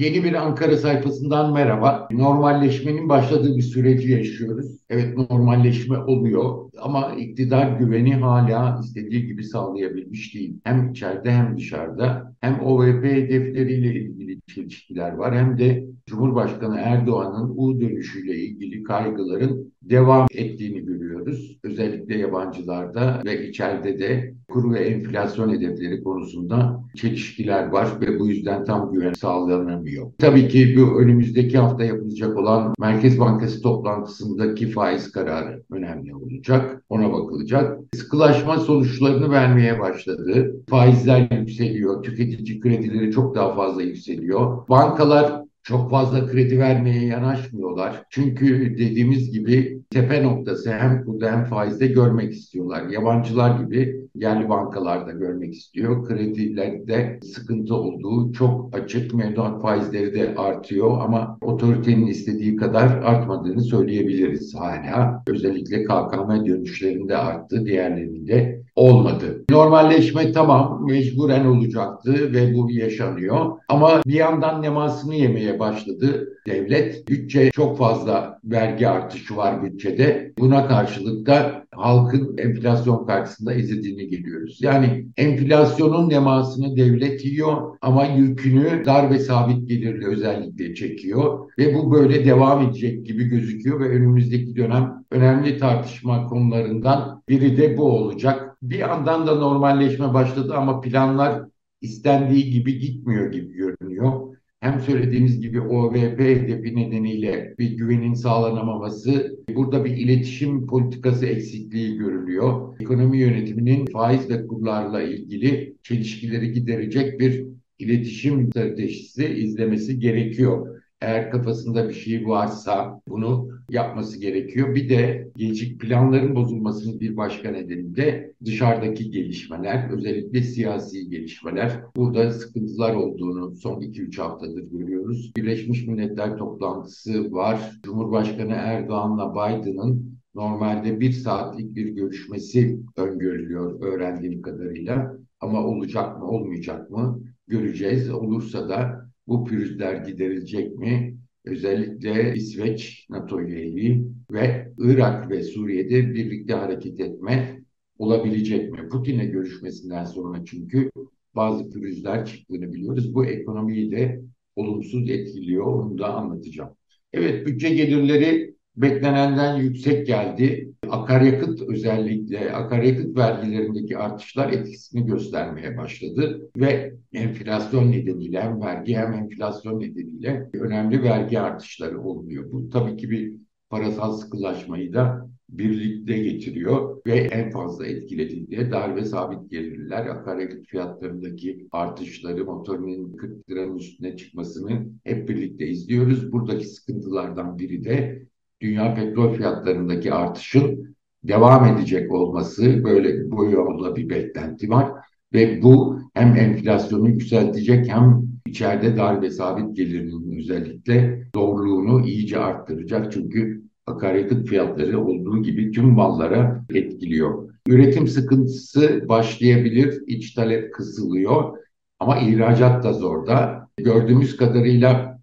Yeni bir Ankara sayfasından merhaba. Normalleşmenin başladığı bir süreci yaşıyoruz. Evet normalleşme oluyor ama iktidar güveni hala istediği gibi sağlayabilmiş değil. Hem içeride hem dışarıda hem OVP hedefleriyle ilgili çelişkiler var hem de Cumhurbaşkanı Erdoğan'ın U dönüşüyle ilgili kaygıların devam ettiğini görüyoruz. Özellikle yabancılarda ve içeride de kuru ve enflasyon hedefleri konusunda çelişkiler var ve bu yüzden tam güven sağlanamıyor. Tabii ki bu önümüzdeki hafta yapılacak olan Merkez Bankası toplantısındaki faiz kararı önemli olacak. Ona bakılacak. Sıkılaşma sonuçlarını vermeye başladı. Faizler yükseliyor. Tüketici kredileri çok daha fazla yükseliyor. Bankalar çok fazla kredi vermeye yanaşmıyorlar. Çünkü dediğimiz gibi tepe noktası hem kurda hem faizde görmek istiyorlar. Yabancılar gibi yerli bankalarda görmek istiyor. Kredilerde sıkıntı olduğu çok açık. Mevduat faizleri de artıyor ama otoritenin istediği kadar artmadığını söyleyebiliriz hala. Özellikle KKM dönüşlerinde arttı, diğerlerinde olmadı. Normalleşme tamam mecburen olacaktı ve bu yaşanıyor. Ama bir yandan nemasını yemeye başladı devlet. Bütçe çok fazla vergi artışı var bütçede. Buna karşılık da halkın enflasyon karşısında ezildiğini geliyoruz. Yani enflasyonun nemasını devlet yiyor ama yükünü dar ve sabit gelirli özellikle çekiyor ve bu böyle devam edecek gibi gözüküyor ve önümüzdeki dönem önemli tartışma konularından biri de bu olacak. Bir yandan da normalleşme başladı ama planlar istendiği gibi gitmiyor gibi görünüyor hem söylediğimiz gibi OVP hedefi nedeniyle bir güvenin sağlanamaması, burada bir iletişim politikası eksikliği görülüyor. Ekonomi yönetiminin faiz ve kurlarla ilgili çelişkileri giderecek bir iletişim stratejisi izlemesi gerekiyor. Eğer kafasında bir şey varsa bunu yapması gerekiyor. Bir de gelecek planların bozulmasının bir başka nedeni de dışarıdaki gelişmeler, özellikle siyasi gelişmeler. Burada sıkıntılar olduğunu son 2-3 haftadır görüyoruz. Birleşmiş Milletler toplantısı var. Cumhurbaşkanı Erdoğan'la Biden'ın normalde bir saatlik bir görüşmesi öngörülüyor öğrendiğim kadarıyla. Ama olacak mı olmayacak mı göreceğiz. Olursa da bu pürüzler giderilecek mi? Özellikle İsveç NATO üyeliği ve Irak ve Suriye'de birlikte hareket etme olabilecek mi? Putin'le görüşmesinden sonra çünkü bazı pürüzler çıktığını biliyoruz. Bu ekonomiyi de olumsuz etkiliyor. Onu da anlatacağım. Evet bütçe gelirleri beklenenden yüksek geldi. Akaryakıt özellikle akaryakıt vergilerindeki artışlar etkisini göstermeye başladı ve enflasyon nedeniyle hem vergi hem enflasyon nedeniyle önemli vergi artışları oluyor. Bu tabii ki bir parasal sıkılaşmayı da birlikte getiriyor ve en fazla etkilediğinde dar ve sabit gelirler akaryakıt fiyatlarındaki artışları motorinin 40 liranın üstüne çıkmasını hep birlikte izliyoruz. Buradaki sıkıntılardan biri de dünya petrol fiyatlarındaki artışın devam edecek olması böyle bu yolda bir beklenti var ve bu hem enflasyonu yükseltecek hem içeride dar ve sabit gelirinin özellikle doğruluğunu iyice arttıracak çünkü akaryakıt fiyatları olduğu gibi tüm mallara etkiliyor. Üretim sıkıntısı başlayabilir, iç talep kısılıyor ama ihracat da zorda. Gördüğümüz kadarıyla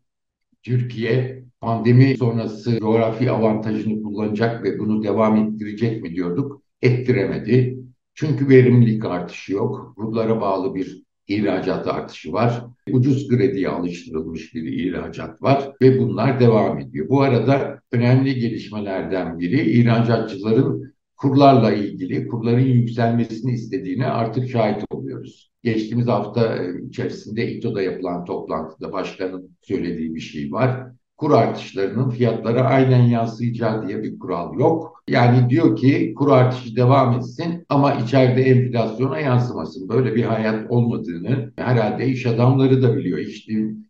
Türkiye pandemi sonrası coğrafi avantajını kullanacak ve bunu devam ettirecek mi diyorduk. Ettiremedi. Çünkü verimlilik artışı yok. Kurlara bağlı bir ihracat artışı var. Ucuz krediye alıştırılmış bir ihracat var ve bunlar devam ediyor. Bu arada önemli gelişmelerden biri ihracatçıların kurlarla ilgili kurların yükselmesini istediğini artık şahit oluyoruz. Geçtiğimiz hafta içerisinde İTO'da yapılan toplantıda başkanın söylediği bir şey var kur artışlarının fiyatlara aynen yansıyacağı diye bir kural yok. Yani diyor ki kur artışı devam etsin ama içeride enflasyona yansımasın. Böyle bir hayat olmadığını herhalde iş adamları da biliyor, iş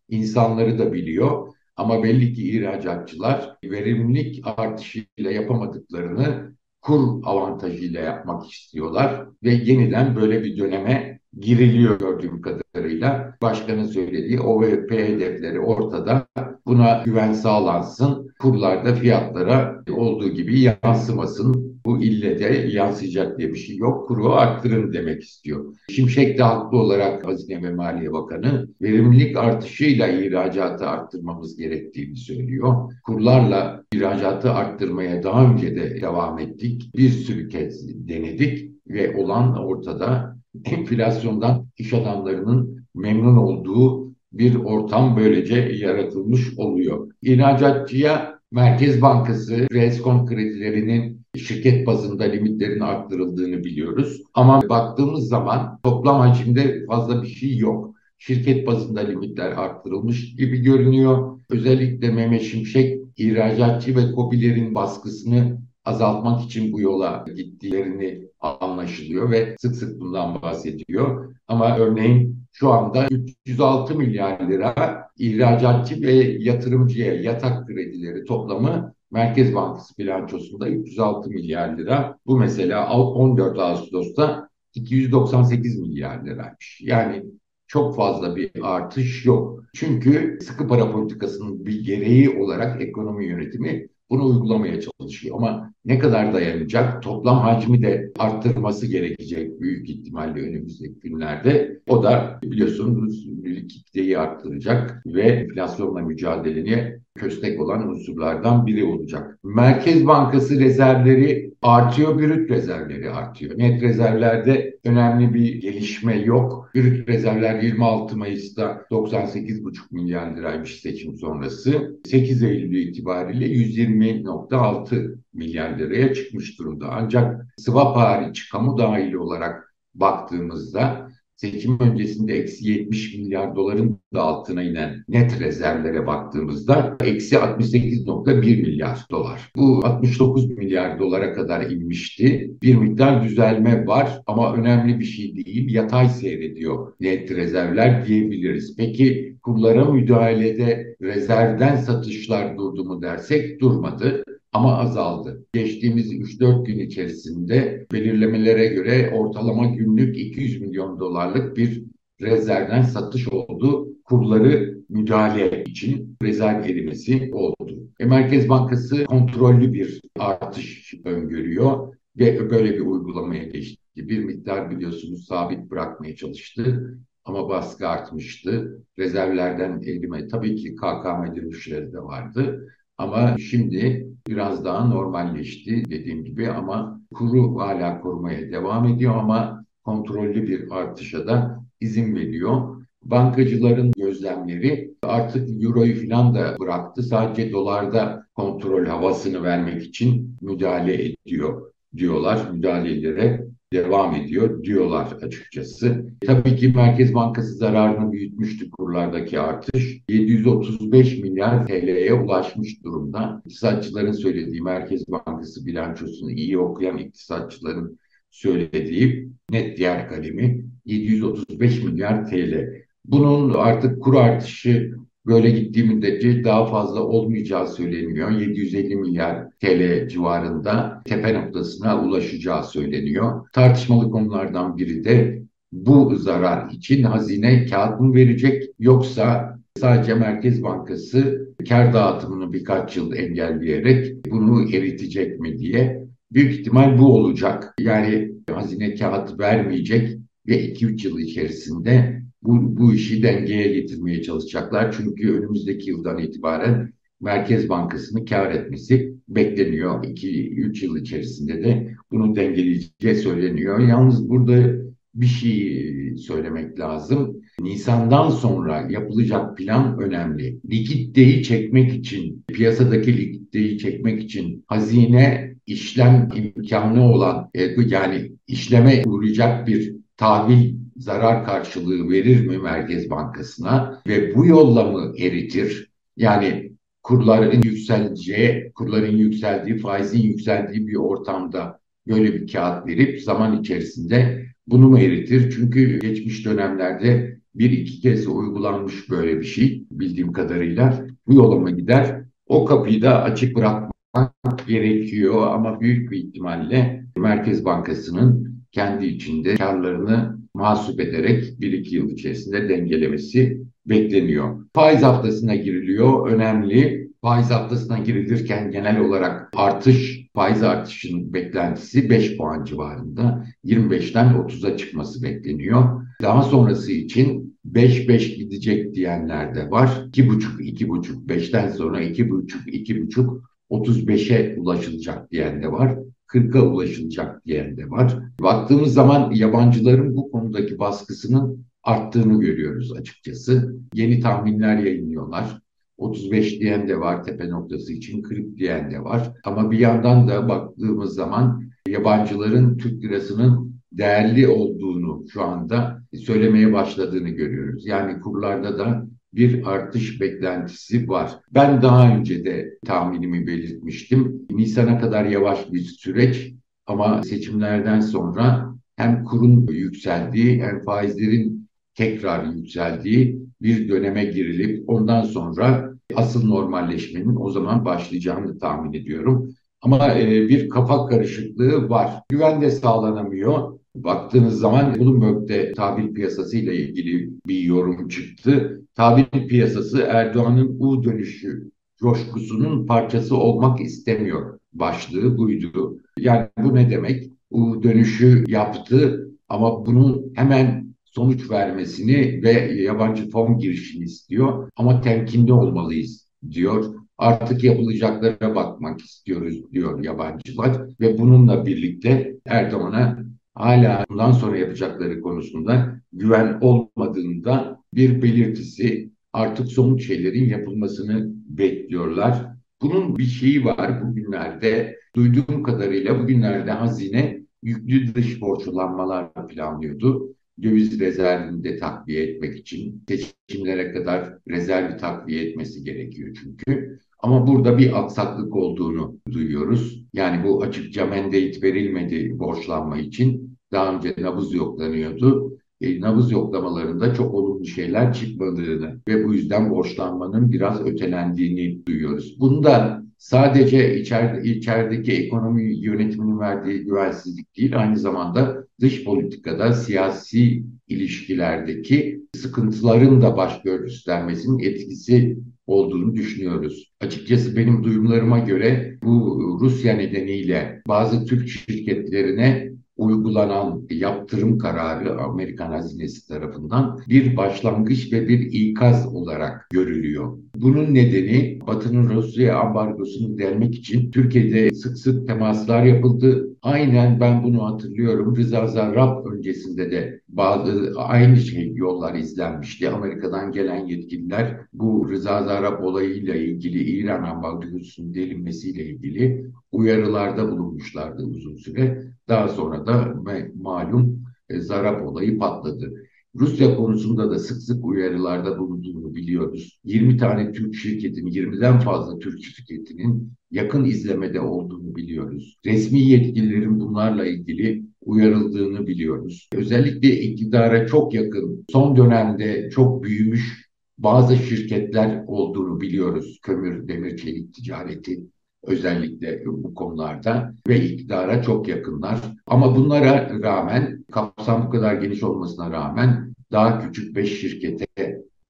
insanları da biliyor. Ama belli ki ihracatçılar verimlilik artışıyla yapamadıklarını kur avantajıyla yapmak istiyorlar ve yeniden böyle bir döneme giriliyor gördüğüm kadarıyla. Başkanın söylediği OVP hedefleri ortada. Buna güven sağlansın. Kurlarda fiyatlara olduğu gibi yansımasın. bu ille de yansıyacak diye bir şey yok. Kuru arttırın demek istiyor. Şimşek de haklı olarak Hazine ve Maliye Bakanı verimlilik artışıyla ihracatı arttırmamız gerektiğini söylüyor. Kurlarla ihracatı arttırmaya daha önce de devam ettik. Bir sürü kez denedik ve olan ortada enflasyondan iş adamlarının memnun olduğu bir ortam böylece yaratılmış oluyor. İhracatçıya Merkez Bankası reskont kredilerinin şirket bazında limitlerin arttırıldığını biliyoruz. Ama baktığımız zaman toplam hacimde fazla bir şey yok. Şirket bazında limitler arttırılmış gibi görünüyor. Özellikle Mehmet Şimşek ihracatçı ve kobilerin baskısını azaltmak için bu yola gittiklerini anlaşılıyor ve sık sık bundan bahsediyor. Ama örneğin şu anda 306 milyar lira ihracatçı ve yatırımcıya yatak kredileri toplamı Merkez Bankası bilançosunda 306 milyar lira. Bu mesela 14 Ağustos'ta 298 milyar liraymış. Yani çok fazla bir artış yok. Çünkü sıkı para politikasının bir gereği olarak ekonomi yönetimi bunu uygulamaya çalışıyor. Ama ne kadar dayanacak? Toplam hacmi de arttırması gerekecek büyük ihtimalle önümüzdeki günlerde. O da biliyorsunuz likiditeyi arttıracak ve enflasyonla mücadeleye köstek olan unsurlardan biri olacak. Merkez Bankası rezervleri artıyor, brüt rezervleri artıyor. Net rezervlerde önemli bir gelişme yok. Brüt rezervler 26 Mayıs'ta 98,5 milyar liraymış seçim sonrası. 8 Eylül itibariyle 120,6 milyar liraya çıkmış durumda. Ancak swap hariç kamu dahili olarak baktığımızda seçim öncesinde eksi 70 milyar doların da altına inen net rezervlere baktığımızda eksi 68.1 milyar dolar. Bu 69 milyar dolara kadar inmişti. Bir miktar düzelme var ama önemli bir şey değil. Yatay seyrediyor net rezervler diyebiliriz. Peki kurlara müdahalede rezervden satışlar durdu mu dersek durmadı ama azaldı. Geçtiğimiz 3-4 gün içerisinde belirlemelere göre ortalama günlük 200 milyon dolarlık bir rezervden satış oldu. Kurları müdahale için rezerv erimesi oldu. E, Merkez Bankası kontrollü bir artış öngörüyor ve böyle bir uygulamaya geçti. Bir miktar biliyorsunuz sabit bırakmaya çalıştı ama baskı artmıştı. Rezervlerden erime tabii ki KKM düşüşleri de vardı. Ama şimdi biraz daha normalleşti dediğim gibi ama kuru hala korumaya devam ediyor ama kontrollü bir artışa da izin veriyor. Bankacıların gözlemleri artık euroyu falan da bıraktı. Sadece dolarda kontrol havasını vermek için müdahale ediyor diyorlar. Müdahalelere devam ediyor diyorlar açıkçası. Tabii ki Merkez Bankası zararını büyütmüştü kurlardaki artış. 735 milyar TL'ye ulaşmış durumda. İktisatçıların söylediği Merkez Bankası bilançosunu iyi okuyan iktisatçıların söylediği net diğer kalemi 735 milyar TL. Bunun artık kur artışı böyle gittiği müddetçe daha fazla olmayacağı söyleniyor. 750 milyar TL civarında tepe noktasına ulaşacağı söyleniyor. Tartışmalı konulardan biri de bu zarar için hazine kağıt mı verecek yoksa sadece Merkez Bankası kar dağıtımını birkaç yıl engelleyerek bunu eritecek mi diye büyük ihtimal bu olacak. Yani hazine kağıt vermeyecek ve 2-3 yıl içerisinde bu, bu işi dengeye getirmeye çalışacaklar. Çünkü önümüzdeki yıldan itibaren Merkez Bankası'nın kar etmesi bekleniyor. 2-3 yıl içerisinde de bunu dengeleyeceği söyleniyor. Yalnız burada bir şey söylemek lazım. Nisan'dan sonra yapılacak plan önemli. Likiditeyi çekmek için, piyasadaki likiditeyi çekmek için hazine işlem imkanı olan yani işleme uğrayacak bir tahvil zarar karşılığı verir mi Merkez Bankası'na ve bu yolla mı eritir? Yani kurların yükseleceği, kurların yükseldiği, faizin yükseldiği bir ortamda böyle bir kağıt verip zaman içerisinde bunu mu eritir? Çünkü geçmiş dönemlerde bir iki kez uygulanmış böyle bir şey bildiğim kadarıyla. Bu yola mı gider? O kapıyı da açık bırakmak gerekiyor ama büyük bir ihtimalle Merkez Bankası'nın kendi içinde karlarını mahsup ederek bir iki yıl içerisinde dengelemesi bekleniyor. Faiz haftasına giriliyor. Önemli. faiz atlasına girilirken genel olarak artış, faiz artışının beklentisi 5 puan civarında. 25'ten 30'a çıkması bekleniyor. Daha sonrası için 5-5 gidecek diyenler de var. 2,5, 2,5, 5'ten sonra 2,5, 2,5, 35'e ulaşılacak diyen de var. 40'a ulaşılacak diyen de var. Baktığımız zaman yabancıların bu konudaki baskısının arttığını görüyoruz açıkçası. Yeni tahminler yayınlıyorlar. 35 diyen de var tepe noktası için, 40 diyen de var. Ama bir yandan da baktığımız zaman yabancıların Türk lirasının değerli olduğunu şu anda söylemeye başladığını görüyoruz. Yani kurlarda da bir artış beklentisi var. Ben daha önce de tahminimi belirtmiştim. Nisan'a kadar yavaş bir süreç ama seçimlerden sonra hem kurun yükseldiği hem faizlerin tekrar yükseldiği bir döneme girilip ondan sonra asıl normalleşmenin o zaman başlayacağını tahmin ediyorum. Ama e, bir kafa karışıklığı var. Güven de sağlanamıyor. Baktığınız zaman Bloomberg'de tahvil piyasası ile ilgili bir yorum çıktı. Tahvil piyasası Erdoğan'ın U dönüşü coşkusunun parçası olmak istemiyor başlığı buydu. Yani bu ne demek? U dönüşü yaptı ama bunun hemen sonuç vermesini ve yabancı fon girişini istiyor ama temkinli olmalıyız diyor. Artık yapılacaklara bakmak istiyoruz diyor yabancılar ve bununla birlikte Erdoğan'a hala bundan sonra yapacakları konusunda güven olmadığında bir belirtisi artık somut şeylerin yapılmasını bekliyorlar. Bunun bir şeyi var bugünlerde duyduğum kadarıyla bugünlerde hazine yüklü dış borçlanmalar planlıyordu. Döviz rezervini de takviye etmek için seçimlere kadar rezervi takviye etmesi gerekiyor çünkü. Ama burada bir aksaklık olduğunu duyuyoruz. Yani bu açıkça mandate verilmedi borçlanma için. Daha önce nabız yoklanıyordu. E, nabız yoklamalarında çok olumlu şeyler çıkmadığını ve bu yüzden borçlanmanın biraz ötelendiğini duyuyoruz. Bunda sadece içeride, içerideki ekonomi yönetiminin verdiği güvensizlik değil, aynı zamanda dış politikada, siyasi ilişkilerdeki sıkıntıların da baş göstermesinin etkisi olduğunu düşünüyoruz. Açıkçası benim duyumlarıma göre bu Rusya nedeniyle bazı Türk şirketlerine uygulanan yaptırım kararı Amerikan hazinesi tarafından bir başlangıç ve bir ikaz olarak görülüyor. Bunun nedeni Batı'nın Rusya ambargosunu delmek için Türkiye'de sık sık temaslar yapıldı. Aynen ben bunu hatırlıyorum. Rıza Zarrab öncesinde de bazı aynı şey yollar izlenmişti. Amerika'dan gelen yetkililer bu Rıza Zarrab olayıyla ilgili İran ambargosunun delinmesiyle ilgili uyarılarda bulunmuşlardı uzun süre. Daha sonra da malum e, Zarap olayı patladı. Rusya konusunda da sık sık uyarılarda bulunduğunu biliyoruz. 20 tane Türk şirketinin, 20'den fazla Türk şirketinin yakın izlemede olduğunu biliyoruz. Resmi yetkililerin bunlarla ilgili uyarıldığını biliyoruz. Özellikle iktidara çok yakın, son dönemde çok büyümüş bazı şirketler olduğunu biliyoruz. Kömür, demir, çelik ticareti özellikle bu konularda ve iktidara çok yakınlar. Ama bunlara rağmen kapsam bu kadar geniş olmasına rağmen daha küçük beş şirkete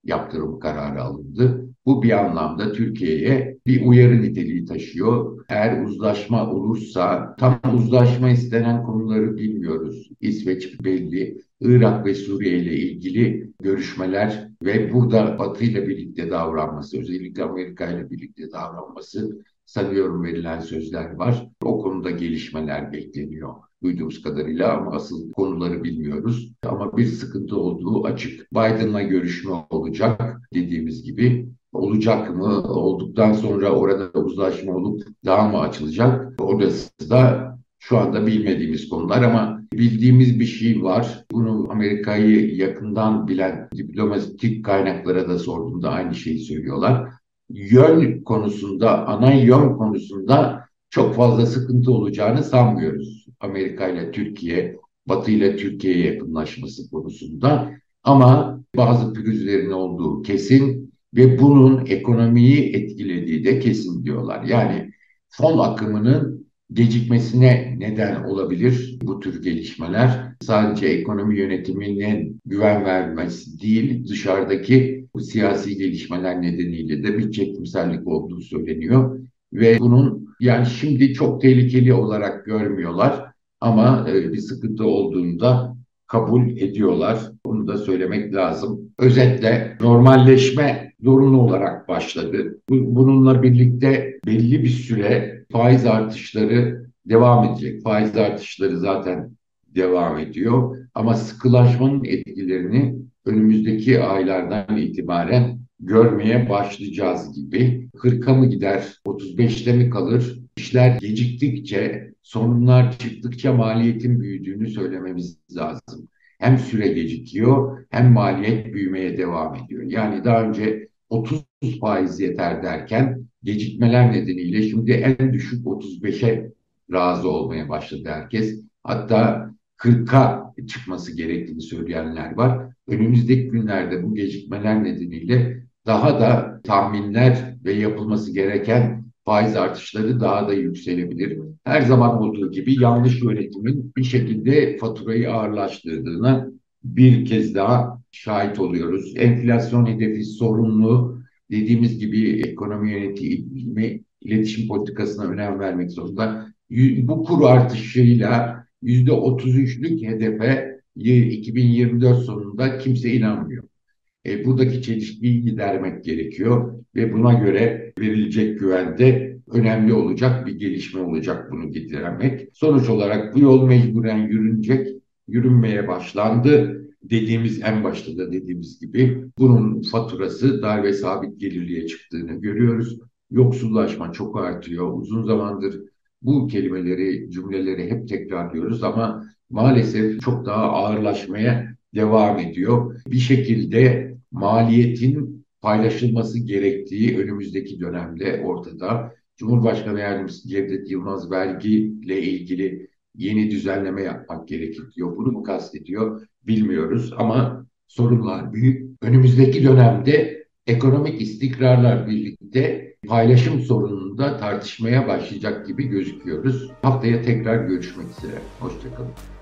yaptırım kararı alındı. Bu bir anlamda Türkiye'ye bir uyarı niteliği taşıyor. Eğer uzlaşma olursa tam uzlaşma istenen konuları bilmiyoruz. İsveç belli. Irak ve Suriye ile ilgili görüşmeler ve burada Batı ile birlikte davranması, özellikle Amerika ile birlikte davranması sanıyorum verilen sözler var. O konuda gelişmeler bekleniyor duyduğumuz kadarıyla ama asıl konuları bilmiyoruz. Ama bir sıkıntı olduğu açık. Biden'la görüşme olacak dediğimiz gibi. Olacak mı? Olduktan sonra orada uzlaşma olup daha mı açılacak? Orası da şu anda bilmediğimiz konular ama bildiğimiz bir şey var. Bunu Amerika'yı yakından bilen diplomatik kaynaklara da sorduğumda aynı şeyi söylüyorlar yön konusunda, ana yön konusunda çok fazla sıkıntı olacağını sanmıyoruz. Amerika ile Türkiye, Batı ile Türkiye yakınlaşması konusunda. Ama bazı pürüzlerin olduğu kesin ve bunun ekonomiyi etkilediği de kesin diyorlar. Yani fon akımının gecikmesine neden olabilir bu tür gelişmeler. Sadece ekonomi yönetiminin güven vermesi değil, dışarıdaki bu siyasi gelişmeler nedeniyle de bir çekimsellik olduğu söyleniyor. Ve bunun yani şimdi çok tehlikeli olarak görmüyorlar ama e, bir sıkıntı olduğunda kabul ediyorlar. Bunu da söylemek lazım. Özetle normalleşme zorunlu olarak başladı. Bununla birlikte belli bir süre faiz artışları devam edecek. Faiz artışları zaten devam ediyor. Ama sıkılaşmanın etkilerini önümüzdeki aylardan itibaren görmeye başlayacağız gibi. 40'a mı gider, 35'te mi kalır? İşler geciktikçe, sorunlar çıktıkça maliyetin büyüdüğünü söylememiz lazım. Hem süre gecikiyor hem maliyet büyümeye devam ediyor. Yani daha önce 30 faiz yeter derken gecikmeler nedeniyle şimdi en düşük 35'e razı olmaya başladı herkes. Hatta 40'a çıkması gerektiğini söyleyenler var. Önümüzdeki günlerde bu gecikmeler nedeniyle daha da tahminler ve yapılması gereken faiz artışları daha da yükselebilir. Her zaman olduğu gibi yanlış yönetimin bir şekilde faturayı ağırlaştırdığına bir kez daha şahit oluyoruz. Enflasyon hedefi sorunlu. Dediğimiz gibi ekonomi yönetimi iletişim politikasına önem vermek zorunda. Bu kur artışıyla yüzde 33'lük hedefe 2024 sonunda kimse inanmıyor. E, buradaki çelişkiyi gidermek gerekiyor ve buna göre verilecek güvende önemli olacak bir gelişme olacak bunu getirmek. Sonuç olarak bu yol mecburen yürünecek, yürünmeye başlandı. Dediğimiz en başta da dediğimiz gibi bunun faturası dar ve sabit gelirliğe çıktığını görüyoruz. Yoksullaşma çok artıyor. Uzun zamandır bu kelimeleri, cümleleri hep tekrarlıyoruz ama maalesef çok daha ağırlaşmaya devam ediyor. Bir şekilde maliyetin paylaşılması gerektiği önümüzdeki dönemde ortada. Cumhurbaşkanı Yardımcısı Cevdet Yılmaz vergiyle ilgili yeni düzenleme yapmak gerekir diyor. Bunu mu kastediyor bilmiyoruz ama sorunlar büyük. Önümüzdeki dönemde ekonomik istikrarlar birlikte paylaşım sorununu da tartışmaya başlayacak gibi gözüküyoruz. Haftaya tekrar görüşmek üzere. Hoşçakalın.